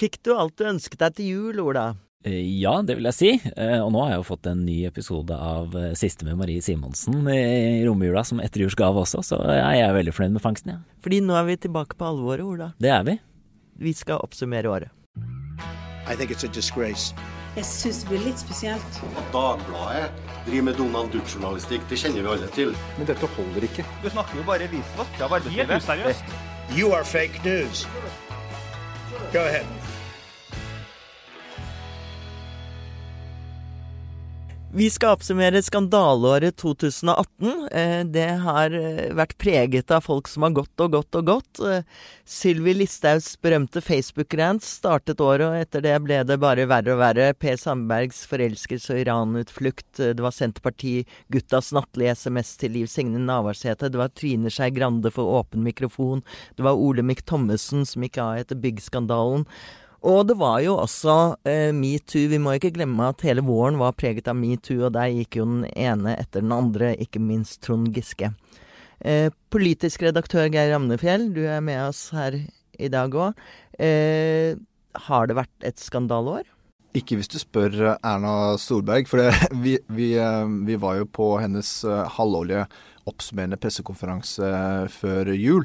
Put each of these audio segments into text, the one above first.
Fikk du alt du ønsket deg til jul, Ola? Eh, ja, det vil jeg si. Eh, og nå har jeg jo fått en ny episode av eh, Siste med Marie Simonsen i romjula som etterjulsgave også, så jeg er veldig fornøyd med fangsten, ja. Fordi nå er vi tilbake på alvoret, Ola. Det er vi. Vi skal oppsummere året. I think it's a disgrace. Jeg syns det blir litt spesielt. At Dagbladet driver med Donald Duck-journalistikk, det kjenner vi alle til. Men dette holder ikke. Du snakker jo bare visvask av arbeidslivet. Helt useriøst. You are fake news. Go ahead. Vi skal oppsummere skandaleåret 2018. Eh, Det har eh, vært preget av folk som har gått og gått og gått. Eh, Sylvi Listhaugs berømte Facebook-rant startet året, og etter det ble det bare verre og verre. Per Sandbergs forelskelse og Iran-utflukt. Det var Senterparti-guttas nattlige SMS til Liv Signe Navarsete. Det var Trine Skei Grande for åpen mikrofon. Det var Olemic Thommessen som gikk av etter byggskandalen. Og det var jo også eh, metoo. Vi må ikke glemme at hele våren var preget av metoo, og der gikk jo den ene etter den andre, ikke minst Trond Giske. Eh, politisk redaktør Geir Ramnefjell, du er med oss her i dag òg. Eh, har det vært et skandaleår? Ikke hvis du spør eh, Erna Solberg, for det, vi, vi, eh, vi var jo på hennes eh, halvårlige oppsummerende pressekonferanse før jul.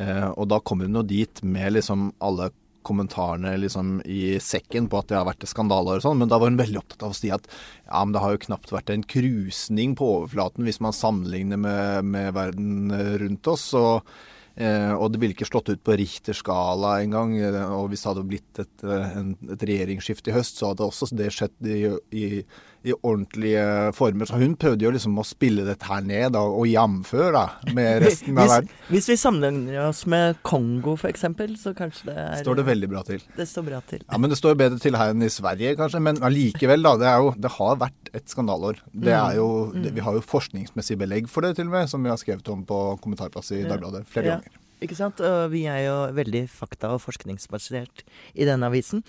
Og da kom hun jo dit med liksom alle kommentarene liksom i sekken på at det har vært skandaler og sånn, men da var hun veldig opptatt av å si at ja, men det har jo knapt vært en krusning på overflaten hvis man sammenligner med, med verden rundt oss. Og, eh, og det ville ikke slått ut på Richter-skala engang. eh, Og hvis det hadde blitt et, eh, et regjeringsskifte i høst, så hadde også det skjedd i, i, i ordentlige former. Så hun prøvde jo liksom å spille dette her ned da, og jamføre da, med resten av verden. hvis vi sammenligner oss med Kongo f.eks., så kanskje det er Står det veldig bra til. Det står bra til. Ja, men Det står bedre til her enn i Sverige, kanskje. Men allikevel, da. Det, er jo, det har vært et skandaleår. Det er jo, det, vi har jo forskningsmessig belegg for det, til og med, som vi har skrevet om på kommentarplass i Dagbladet flere Ja. ganger. Ikke sant? Og vi er jo veldig fakta- og forskningsbasert i denne avisen.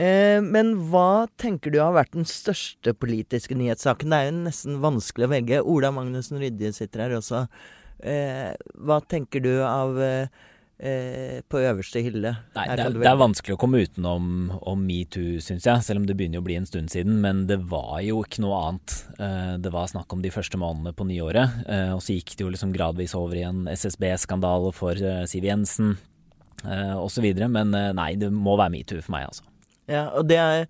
Eh, men hva tenker du har vært den største politiske nyhetssaken? Det er jo nesten vanskelig å velge. Ola Magnussen Rydje sitter her også. Eh, hva tenker du av eh, eh, på øverste hylle? Nei, det, er- det er vanskelig å komme utenom om metoo, syns jeg. Selv om det begynner å bli en stund siden. Men det var jo ikke noe annet. Eh, Det var snakk om de første månedene på nyåret. eh, Og så gikk det jo liksom gradvis over i en SSB-skandale for eh, Siv Jensen osv. Men eh, nei, det må være metoo for meg, altså. Ja, og det er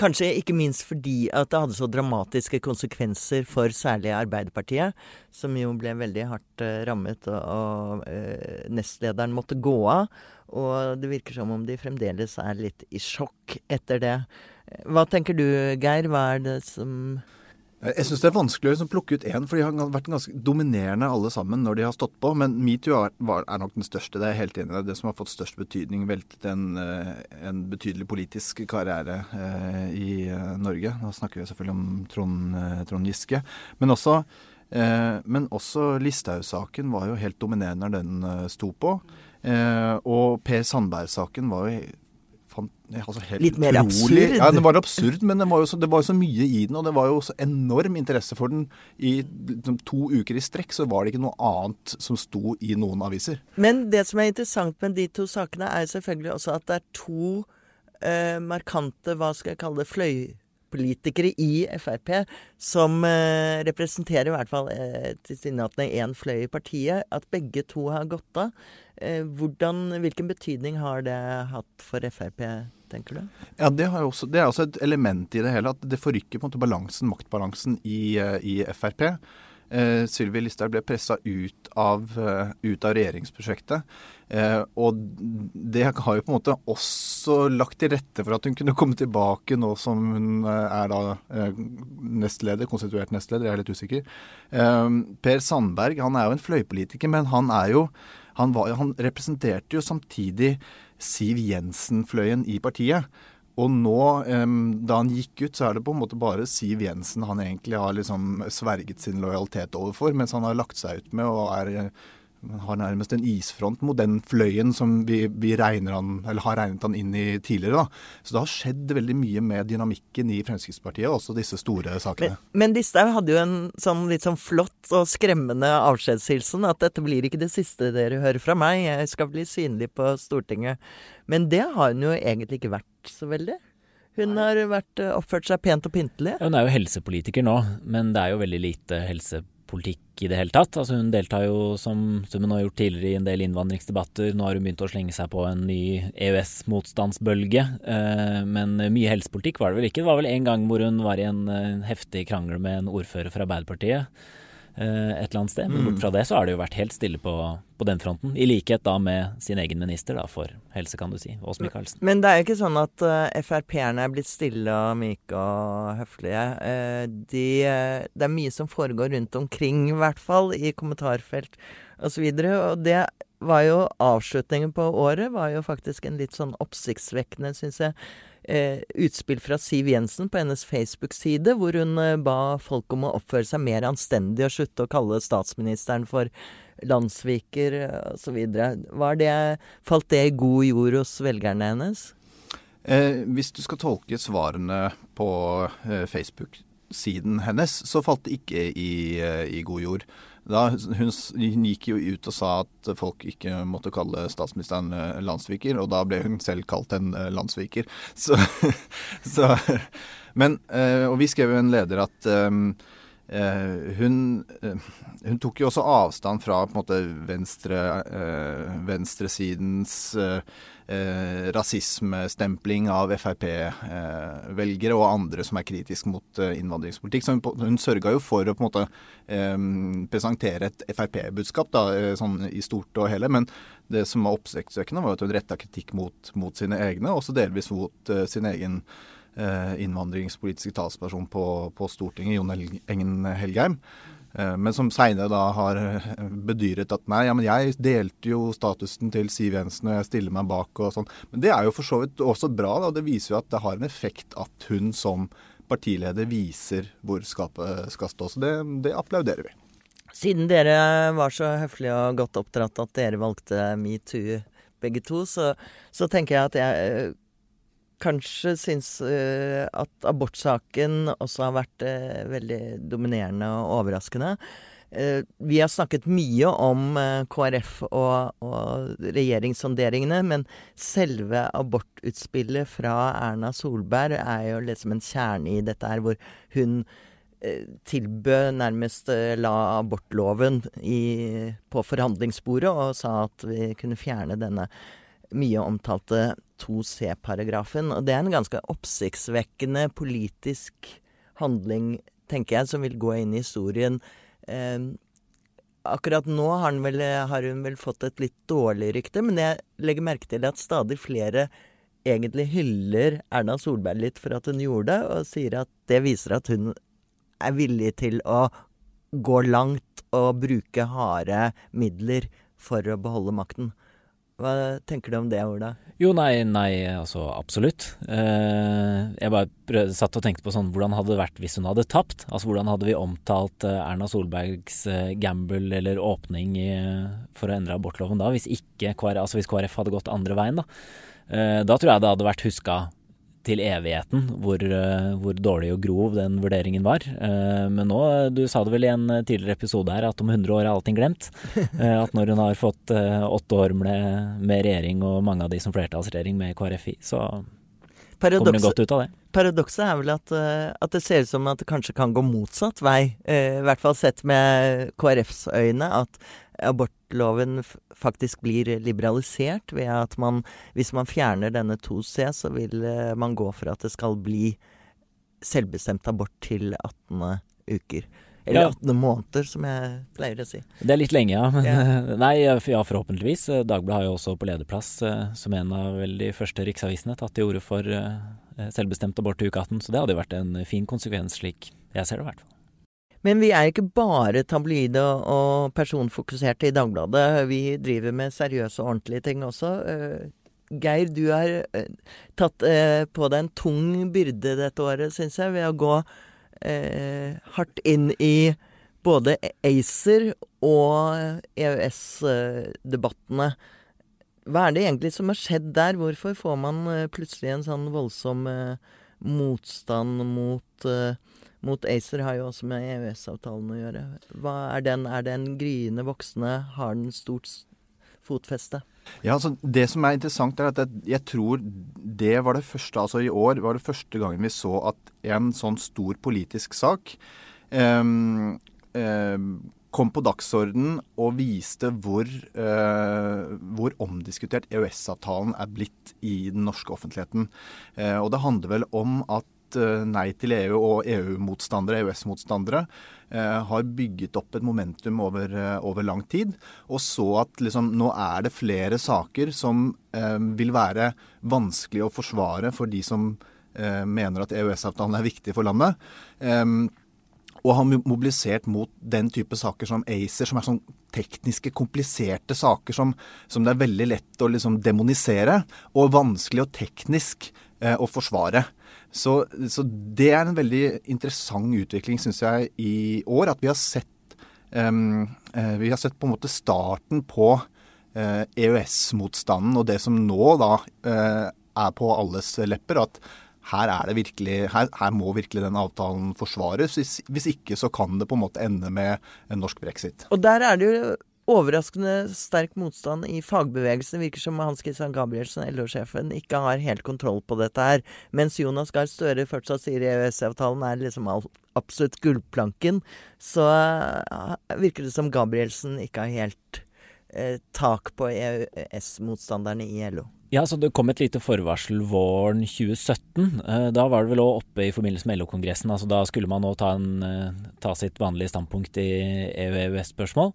kanskje ikke minst fordi at det hadde så dramatiske konsekvenser for særlig Arbeiderpartiet, som jo ble veldig hardt eh, rammet, og, og eh, nestlederen måtte gå av. Og det virker som om de fremdeles er litt i sjokk etter det. Hva tenker du, Geir? Hva er det som Jeg syns det er vanskelig å liksom plukke ut én, for de har vært ganske dominerende alle sammen når de har stått på. Men metoo er, er nok den største. Det er jeg helt enig i. Det som har fått størst betydning, veltet en, eh, en betydelig politisk karriere eh, i eh, Norge. Da snakker vi selvfølgelig om Trond, eh, Trond Giske. Men også, eh, også Listhaug-saken var jo helt dominerende når den eh, sto på. Eh, og Per Sandberg-saken var jo altså Litt mer utrolig. absurd. Ja, den var absurd, men det var, så, det var jo så mye i den, og det var jo så enorm interesse for den. I liksom, to uker i strekk så var det ikke noe annet som sto i noen aviser. Men det som er interessant med de to sakene, er selvfølgelig også at det er to eh, markante, hva skal jeg kalle det, fløypolitikere i Frp som eh, representerer i hvert fall eh, tilsynelatende én fløy i partiet. At begge to har gått av. Eh, hvordan, hvilken betydning har det hatt for Frp, tenker du? Ja, det, også, det er også et element i det hele, at det forrykker på en måte balansen, maktbalansen i, eh, i Frp. Eh, Sylvi Listhaug ble pressa ut, av, eh, ut av regjeringsprosjektet. Eh, og det har jo på en måte også lagt til rette for at hun kunne komme tilbake nå som hun eh, er da nestleder, konstituert nestleder, jeg er litt usikker. Eh, per Sandberg han er jo en fløypolitiker, men han er jo han, var, han representerte jo samtidig Siv Jensen-fløyen i partiet. Og nå, da han gikk ut, så er det på en måte bare Siv Jensen han egentlig har liksom sverget sin lojalitet overfor, mens han har lagt seg ut med og er eh, har nærmest en isfront mot den fløyen som vi, vi regner han, eller har regnet han inn i tidligere. Da. Så det har skjedd veldig mye med dynamikken i Fremskrittspartiet, også disse store sakene. Men, men Listhaug hadde jo en sånn litt sånn flott og skremmende avskjedshilsen. At dette blir ikke det siste dere hører fra meg, jeg skal bli synlig på Stortinget. Men det har hun jo egentlig ikke vært så veldig. Hun har vært, oppført seg pent og pyntelig. Ja, hun er jo helsepolitiker nå, men det er jo veldig lite helsepolitikk politikk i det hele tatt. Altså Hun deltar jo, som, som hun har gjort tidligere, i en del innvandringsdebatter. Nå har hun begynt å slenge seg på en ny EØS-motstandsbølge. Eh, men mye helsepolitikk var det vel ikke. Det var vel en gang hvor hun var i en, en heftig krangel med en ordfører fra Arbeiderpartiet. Eh, et eller annet sted. Men bort fra det så har det jo vært helt stille på, på den fronten. I likhet da med sin egen minister da, for helse, kan du si, Ås Michaelsen. Men det er jo ikke sånn at uh, Frp-erne er blitt stille og myke og høflige. Uh, de, uh, det er mye som foregår rundt omkring, i hvert fall, i kommentarfelt osv. Og, så og det var jo avslutningen på året var jo faktisk en litt sånn oppsiktsvekkende, syns jeg eh, utspill fra Siv Jensen på hennes Facebook-side, hvor hun eh, ba folk om å oppføre seg mer anstendig og slutte å kalle statsministeren for landssviker osv. Falt det i god jord hos velgerne hennes? Eh, hvis du skal tolke svarene på eh, Facebook-siden hennes, så falt det ikke i, eh, i god jord. Da, hun, hun, gikk jo ut og sa at folk ikke måtte kalle statsministeren eh, landssviker, og da ble hun selv kalt en eh, landssviker. Så, så, men, eh, og vi skrev jo en leder at um, hun, hun, tok jo også avstand fra på en måte venstre, venstresidens eh, rasismestempling av Frp-velgere og andre som er kritiske mot innvandringspolitikk. Så hun, hun sørga jo for å på en måte eh, presentere et Frp-budskap sånn i stort og hele. Men det som var oppsiktsvekkende, var at hun retta kritikk mot, mot, sine egne, også delvis mot uh, sin egen uh, innvandringspolitiske talsperson på, på Stortinget, Jon Engen Helgheim. Eh, men som seinere da har eh, bedyret at nei, ja, men jeg delte jo statusen til Siv Jensen og jeg stiller meg bak og sånn. Men det er jo for så vidt også bra, da. Det viser jo at det har en effekt at hun som partileder viser hvor skapet skal stå. Så det, det applauderer vi. Siden dere var så høflige og godt oppdratt at dere valgte metoo begge to, så, så tenker jeg at jeg kanskje syns uh, at abortsaken også har vært uh, veldig dominerende og overraskende. Uh, vi har snakket mye om KrF og, og regjeringssonderingene, men selve abortutspillet fra Erna Solberg er jo liksom en kjerne i dette her, hvor hun tilbød nærmest la abortloven i, på forhandlingsbordet og sa at vi kunne fjerne denne mye omtalte 2c-paragrafen. Og det er en ganske oppsiktsvekkende politisk handling, tenker jeg, som vil gå inn i historien. Eh, akkurat nå har vel, har hun, vel, fått et litt dårlig rykte, men jeg legger merke til at stadig flere egentlig hyller Erna Solberg litt for at hun gjorde det, og sier at det viser at hun er villig til å gå langt og bruke harde midler for å beholde makten. Hva tenker du om det, Ola? Jo, nei, nei, altså absolutt. Eh, jeg bare prøvde, satt og tenkte på sånn hvordan hadde det vært hvis hun hadde tapt? Altså hvordan hadde vi omtalt eh, Erna Solbergs eh, gamble eller åpning for å endre abortloven da, hvis ikke altså hvis KrF hadde gått andre veien, da? Da tror jeg det hadde vært huska til evigheten hvor, eh, hvor, dårlig og grov den vurderingen var. Eh, men nå, du sa det vel i en tidligere episode her, at om 100 år er allting glemt. Eh, at når hun har fått åtte år med, med regjering og mange av de som flertallsregjering med KrFI, så Paradokset, kommer hun godt ut av det. Paradokset er vel at, at, det ser ut som at det kanskje kan gå motsatt vei. I hvert fall sett med KrFs øyne. At abortloven faktisk blir liberalisert ved at man, hvis man fjerner denne 2C, så vil eh, man gå for at det skal bli selvbestemt abort til 18. uker. Eller ja. 18 måneder, som jeg pleier å si. Det er litt lenge, ja. Men, ja. Nei, ja, forhåpentligvis. Dagbladet har jo også på lederplass, eh, som en av vel de første riksavisene, tatt til orde for eh, selvbestemt abort til uke 18. Så det hadde jo vært en fin konsekvens, slik jeg ser det i hvert fall. Men vi er ikke bare tabloide og personfokuserte i Dagbladet. Vi driver med seriøse og ordentlige ting også. Uh, Geir, du har uh, tatt uh, på deg en tung byrde dette året, syns jeg, ved å gå hardt inn i både ACER og EØS-debattene. Hva er det egentlig som har skjedd der? Hvorfor får man eh, plutselig en sånn voldsom eh, motstand mot uh, mot ACER har jo også med EØS-avtalen å gjøre. Hva er den? Er den gryende voksne? Har den stort fotfeste? Ja, altså Det som er interessant, er at jeg tror det var det første altså i år var det første gangen vi så at en sånn stor politisk sak eh, eh, kom på dagsorden og viste hvor, uh, hvor omdiskutert EØS-avtalen er blitt i den norske offentligheten. Uh, og det handler vel om at uh, Nei til EU og EU-motstandere, EØS-motstandere, har bygget opp et momentum over, over, lang tid. Og så at liksom, nå er det flere saker som vil være vanskelig å forsvare for de som mener at EØS-avtalen er viktig for landet. Eh, og har mobilisert mot den type saker som ACER, som er sånn tekniske, kompliserte saker som, som det er veldig lett å liksom demonisere, og vanskelig og teknisk eh, å forsvare. Så, så, det er en veldig interessant utvikling, syns jeg, i år. At vi har sett um, Vi har sett på en måte starten på uh, EØS-motstanden, og det som nå da uh, er på alles lepper. at her, er det virkelig, her, her må virkelig den avtalen forsvares. Hvis, hvis, ikke så kan det på en måte ende med en norsk brexit. Og der er det jo overraskende sterk motstand i fagbevegelsen. Det virker som Hans Christian Gabrielsen, LO-sjefen, ikke har helt kontroll på dette her. Mens Jonas Gahr Støre fortsatt sier EØS-avtalen er liksom absolutt gullplanken, så uh, virker det som Gabrielsen ikke har helt uh, tak på EØS-motstanderne i LO. Ja, så Det kom et lite forvarsel våren 2017. Eh, da var det vel òg oppe i forbindelse med LO-kongressen. altså Da skulle man nå ta, eh, ta, sitt vanlige standpunkt i EU-EØS-spørsmål.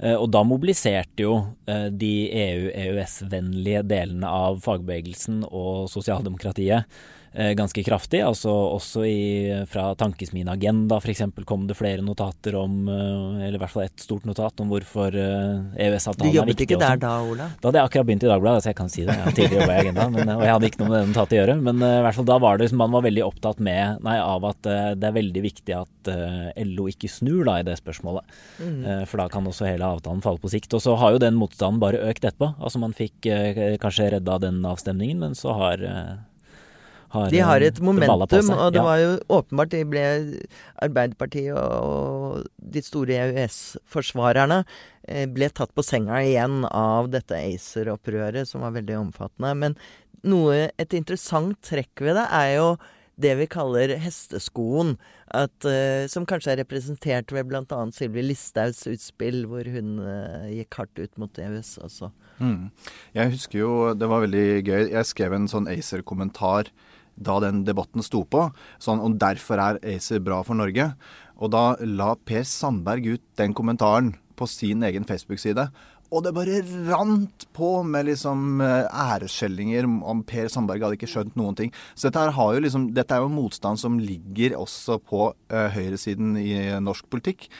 Eh, og da mobiliserte jo de EU-EØS-vennlige delene av fagbevegelsen og sosialdemokratiet ganske kraftig. Altså også i, fra Tankesmien Agenda f.eks. kom det flere notater om eh, Eller i hvert fall ett stort notat om hvorfor EØS-avtalen eh, e er viktig. Du jobbet ikke der da, Ola? Da hadde jeg akkurat begynt i Dagbladet, så jeg kan si det. Jeg tidligere jobba i Agenda, men, og jeg hadde ikke noe med det notatet å gjøre. Men i hvert fall da var det man var veldig opptatt med, nei, av at det er veldig viktig at LO ikke snur da i det spørsmålet. Mm. For da kan også hele avtalen falle på sikt. Og så har jo den motstanden bare økt etterpå. Altså man fikk kanskje redda den avstemningen, men så har har, de har et momentum, og det ja. var jo åpenbart de ble Arbeiderpartiet og de store EØS-forsvarerne eh, ble tatt på senga igjen av dette ACER-opprøret, som var veldig omfattende. Men noe, et interessant trekk ved det er jo det vi kaller hesteskoen. At, uh, som kanskje er representert ved bl.a. Sylvi Listhaugs utspill, hvor hun uh, gikk hardt ut mot EØS også. Mm. Jeg husker jo, det var veldig gøy. Jeg skrev en sånn ACER-kommentar da den debatten sto på. Sånn, og derfor er ACER bra for Norge. Og da la Per Sandberg ut den kommentaren på sin egen Facebook-side. Og det bare rant på med liksom eh, æreskjellinger om Per Sandberg hadde ikke skjønt noen ting. Så dette, jo liksom, dette er jo motstand som ligger også på uh, høyresiden i norsk politikk.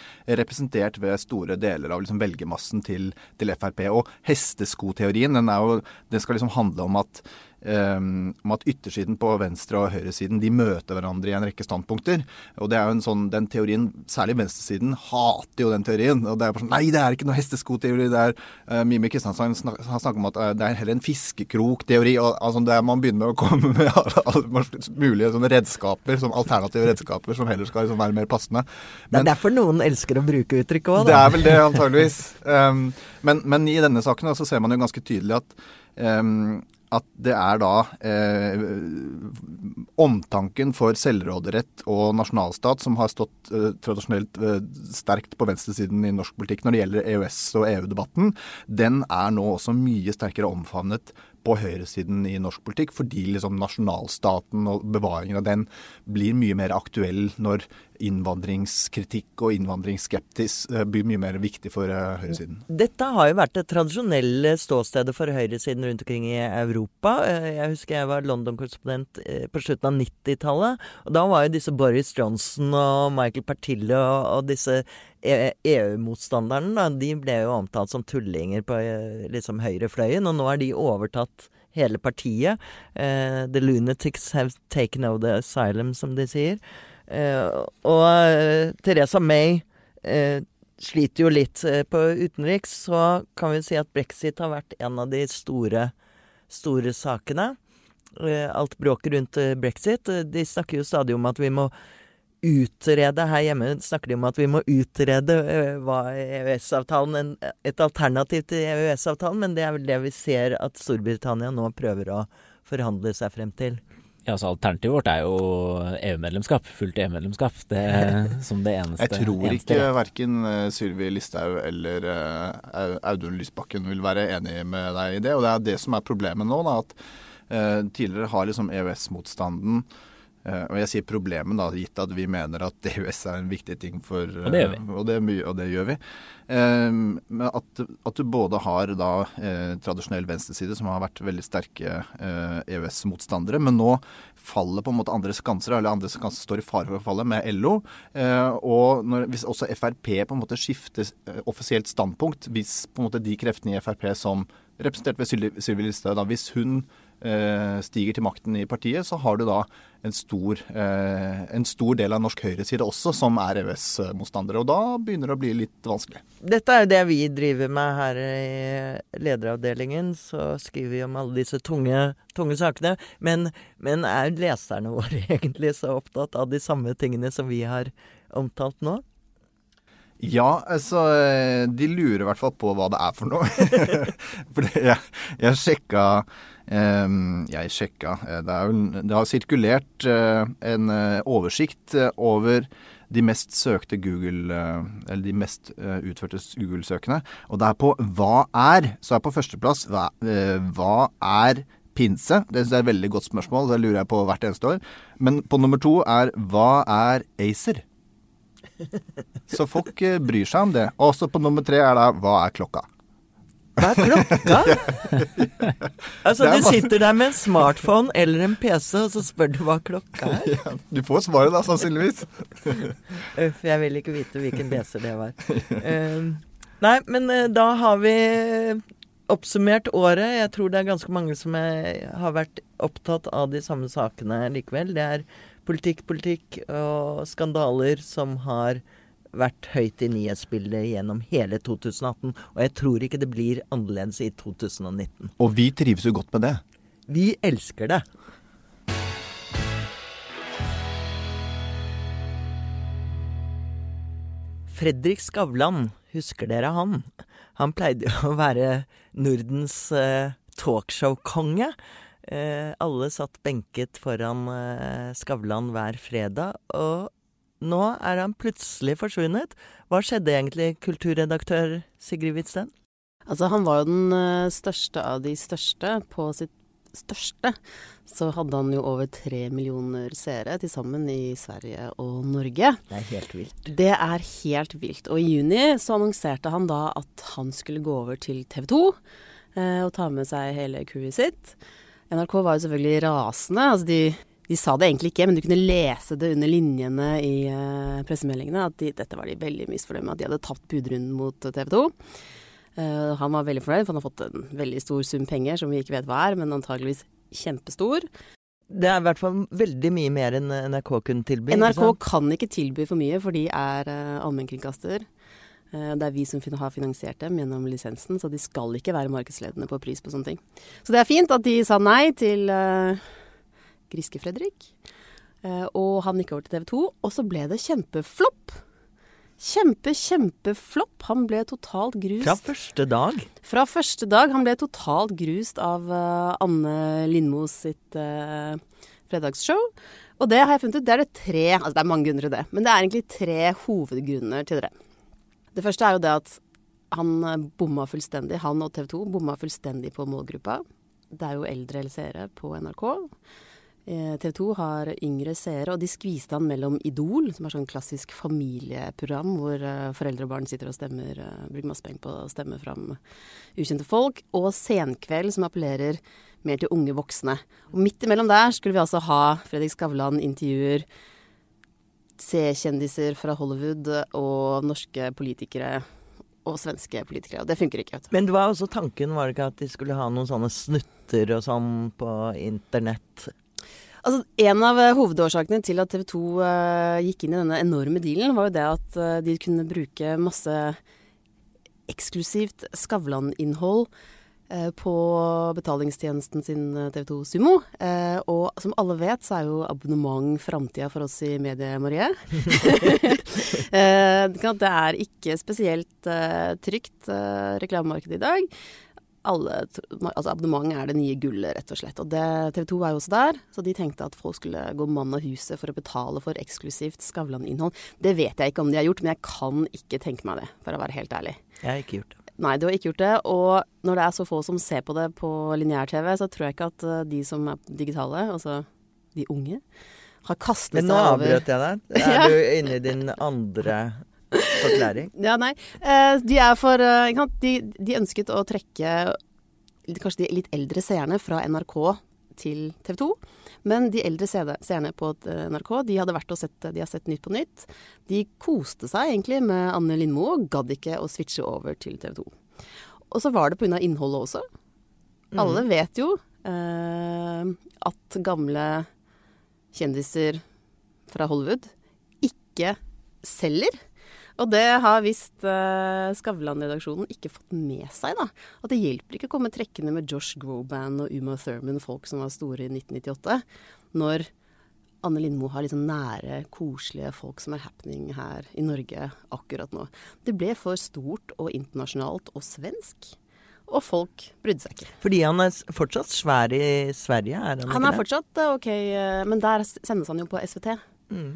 Representert ved store deler av liksom velgermassen til, til Frp. Og hesteskoteorien den, jo, den skal liksom handle om at um, om at yttersiden på venstre- og høyresiden de møter hverandre i en rekke standpunkter. Og det er jo en sånn, Den teorien, særlig venstresiden, hater jo den teorien. og det er bare sånn, Nei, det er ikke noe hesteskoteori. det er uh, Mimi Kristiansand snak, har snakket om at uh, det er heller en fiskekrokteori. og altså, Man begynner å komme med alle mulige sånne redskaper, som alternative redskaper som heller skal liksom være mer passende. Men, det er derfor noen elsker å bruke uttrykket òg, da. Det er vel det, antageligvis. Um, men, men, i denne saken så ser man jo ganske tydelig at um, at det er da eh, omtanken for selvråderett og nasjonalstat som har stått eh, tradisjonelt eh, sterkt på venstresiden i norsk politikk når det gjelder EØS- og EU-debatten, den er nå også mye sterkere omfavnet på høyresiden i norsk politikk, fordi liksom nasjonalstaten og bevaringen av den blir mye mer aktuell når innvandringskritikk og innvandringsskeptis eh, blir mye mer viktig for uh, høyresiden. Dette har jo vært det tradisjonelle ståstedet for høyresiden rundt omkring i Europa. Eh, jeg husker jeg var London-korrespondent på slutten av 90-tallet. og Da var jo disse Boris Johnson og Michael Partillo og disse EU-motstanderne, de ble jo omtalt som tullinger på liksom høyrefløyen, og nå har de overtatt hele partiet. The lunatics have taken over the asylum, som de sier. Uh, og uh, Teresa May eh, sliter jo litt. Eh, på utenriks så kan vi si at brexit har vært en av de store, store sakene. Eh, alt bråket rundt eh, brexit. De snakker jo stadig om at vi må utrede Her hjemme snakker de om at vi må utrede hva EØS-avtalen Et alternativ til EØS-avtalen, men det er vel det vi ser at Storbritannia nå prøver å forhandle seg frem til. Ja, altså Alternativet vårt er jo EU-medlemskap. Fullt EU-medlemskap. Det som det eneste. Jeg tror eneste ikke verken eh, Sylvi Listhaug eller uh, Audun Lysbakken vil være enig med deg i det. Og det er det som er problemet nå. da, at uh, Tidligere har liksom EØS-motstanden og jeg sier problemet, da, gitt at vi mener at EØS er en viktig ting for Og det gjør vi. Og det, og det gjør vi. Uh, at, at, du både har da tradisjonell venstreside, som har vært veldig sterke EØS-motstandere, men nå faller på en måte andre skanser, eller andre skanser står i fare for å falle, med LO. og når, hvis også Frp på en måte skifter offisielt standpunkt, hvis på en måte de kreftene i Frp som representert ved Sylvi Listhaug, hvis hun Eh, stiger til makten i partiet, så har du da en stor, eh, en stor del av norsk høyreside også som er EØS-motstandere. Og da begynner det å bli litt vanskelig. Dette er jo det vi driver med her i lederavdelingen. Så skriver vi om alle disse tunge, tunge sakene. Men, men er leserne våre egentlig så opptatt av de samme tingene som vi har omtalt nå? Ja, altså De lurer i hvert fall på hva det er for noe. for jeg, jeg sjekka jeg sjekka. Eh, det, jo, det har sirkulert eh, en eh, oversikt over de mest søkte Google Eller de mest utførte Google-søkene. Og det er på 'hva er', så er på førsteplass hva er pinse? Det synes jeg er et veldig godt spørsmål. Det lurer jeg på hvert eneste år. Men på nummer to er 'hva er ACER'? Så folk bryr seg om det. Og også på nummer tre er da 'hva er klokka'? Hva er klokka? altså, du sitter der med en smartphone eller en PC, og så spør du hva klokka er? Ja, du får svaret da, sannsynligvis. Uff, jeg vil ikke vite hvilken PC det var. Uh, nei, men uh, da har vi oppsummert året. Jeg tror det er ganske mange som er, har vært opptatt av de samme sakene likevel. Det er politikk, politikk og skandaler som har vært høyt i nyhetsbildet gjennom hele 2018. Og jeg tror ikke det blir annerledes i 2019. Og vi trives jo godt med det. Vi elsker det. Fredrik Skavlan, husker dere han? Han pleide jo å være Nordens eh, talkshow-konge. Eh, alle satt benket foran eh, Skavlan hver fredag, og nå er han plutselig forsvunnet. Hva skjedde egentlig, kulturredaktør Sigrid Hvitsten? Altså, han var jo den eh, største av de største. På sitt største så hadde han jo over tre millioner seere til sammen i Sverige og Norge. Det er helt vilt. Det er helt vilt. Og i juni så annonserte han da at han skulle gå over til TV 2 eh, og ta med seg hele crewet sitt. NRK var jo selvfølgelig rasende. Altså de de sa det egentlig ikke, men du kunne lese det under linjene i uh, pressemeldingene at de, dette var de veldig misfornøyd med, at de hadde tapt budrunden mot TV 2. Uh, han var veldig fornøyd, for han har fått en veldig stor sum penger som vi ikke vet hva er, men antageligvis kjempestor. Det er i hvert fall veldig mye mer enn NRK kunne tilby. NRK kan ikke tilby for mye, for de er uh, allmennkringkaster. Det er vi som har finansiert dem gjennom lisensen, så de skal ikke være markedsledende på pris på sånne ting. Så det er fint at de sa nei til uh, Griske-Fredrik. Eh, og han gikk over til TV 2, og så ble det kjempeflopp. Kjempe, kjempeflopp. Han ble totalt grust. Fra første dag? Fra første dag. Han ble totalt grust av uh, Anne Lindmo sitt uh, fredagsshow. Og det har jeg funnet ut, det er det tre Altså det er mange grunner til det, men det er egentlig tre hovedgrunner til det. Det første er jo det at han bomma fullstendig, han og TV 2 bomma fullstendig på målgruppa. Det er jo eldre seere på NRK. Eh, TV 2 har yngre seere, og de skviste han mellom Idol, som er sånn klassisk familieprogram hvor eh, foreldre og barn sitter og stemmer, eh, bruker masse penger på å stemme fram ukjente folk, og Senkveld, som appellerer mer til unge voksne. Og midt imellom der skulle vi altså ha Fredrik Skavlan intervjuer C-kjendiser fra Hollywood og norske politikere og svenske politikere. Og det funker ikke. vet du. Men det var også tanken, var det ikke at de skulle ha noen sånne snutter og sånn på internett? Altså, En av eh, hovedårsakene til at TV 2 uh, gikk inn i denne enorme dealen, var jo det at uh, de kunne bruke masse eksklusivt Skavlan-innhold uh, på betalingstjenesten sin TV2 Sumo. og som alle vet, så er jo abonnement framtida for oss i Medie-Marie. det er ikke spesielt trygt reklamemarked i dag alle, altså abonnement er det nye gullet, rett og slett. Og TV 2 er jo også der, så de tenkte at folk skulle gå mann av huset for å betale for eksklusivt Skavlan-innhold. Det vet jeg ikke om de har gjort, men jeg kan ikke tenke meg det, for å være helt ærlig. Jeg har ikke gjort det. Nei, du har ikke gjort det. Og når det er så få som ser på det på lineær-TV, så tror jeg ikke at eh, de som er digitale, altså de unge, har kastet seg over Men nå avbrøt jeg deg. Er du inne i din andre Forklaring? Ja, nei. Eh, de er for eh, de, de, ønsket å trekke kanskje de litt eldre seerne fra NRK til TV 2. Men de eldre seerne på eh, NRK de hadde vært og sett, de har sett Nytt på Nytt. De koste seg egentlig med Anne Lindmo og gadd ikke å switche over til TV 2. Og så var det pga. innholdet også. Mm. Alle vet jo eh, at gamle kjendiser fra Hollywood ikke selger. Og det har visst uh, Skavlan-redaksjonen ikke fått med seg, da. At det hjelper ikke å komme trekkende med Josh Groban og Uma Thurman, folk som var store i 1998, når Anne Lindmo har litt sånn nære, koselige folk som er happening her i Norge akkurat nå. Det ble for stort og internasjonalt og svensk. Og folk brydde seg ikke. Fordi han er fortsatt svær i Sverige, er han, han er fortsatt eh, OK, eh, men der sendes han jo på SVT. Mm.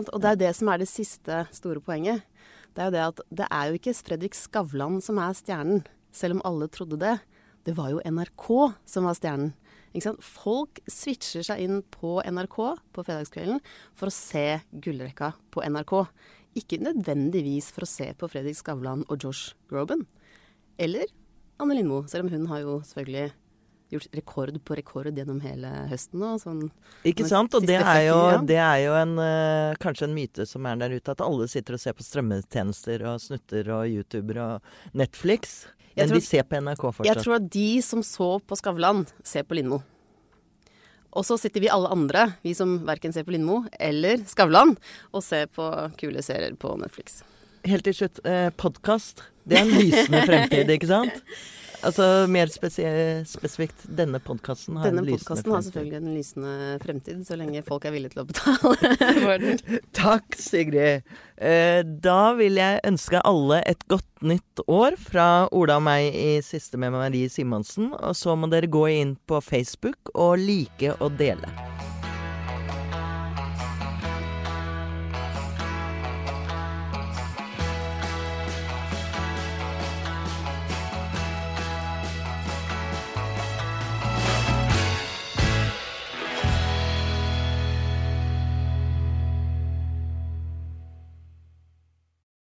Og det er det som er det siste store poenget det er jo det at det er jo ikke Fredrik Skavlan som er stjernen, selv om alle trodde det. Det var jo NRK som var stjernen. Folk switcher seg inn på NRK på fredagskvelden for å se gullrekka på NRK. Ikke nødvendigvis for å se på Fredrik Skavlan og Josh Groban. Eller Anne Lindmo, selv om hun har jo selvfølgelig gjort rekord på rekord gjennom hele høsten Og Sånn, Ikke sant. Og det er, jo, det er jo, en, uh, kanskje en myte som er der ute, at alle sitter og ser på strømmetjenester og snutter og YouTuber og Netflix. Men tror, de ser på NRK fortsatt. Jeg tror at de som så på Skavlan, ser på Lindmo. Og så sitter vi alle andre, vi som verken ser på Lindmo eller Skavlan, og ser på kule serier på Netflix. Helt til slutt, eh, podkast. Det er en lysende fremtid, ikke sant? Altså mer spesifikt, denne podkasten har denne en lysende fremtid. Denne podkasten har selvfølgelig en lysende fremtid, så lenge folk er villige til å betale for den. Takk, Sigrid. Eh, da vil jeg ønske alle et godt nytt år fra Ola og meg i Siste med Marie Simonsen. Og så må dere gå inn på Facebook og like og dele.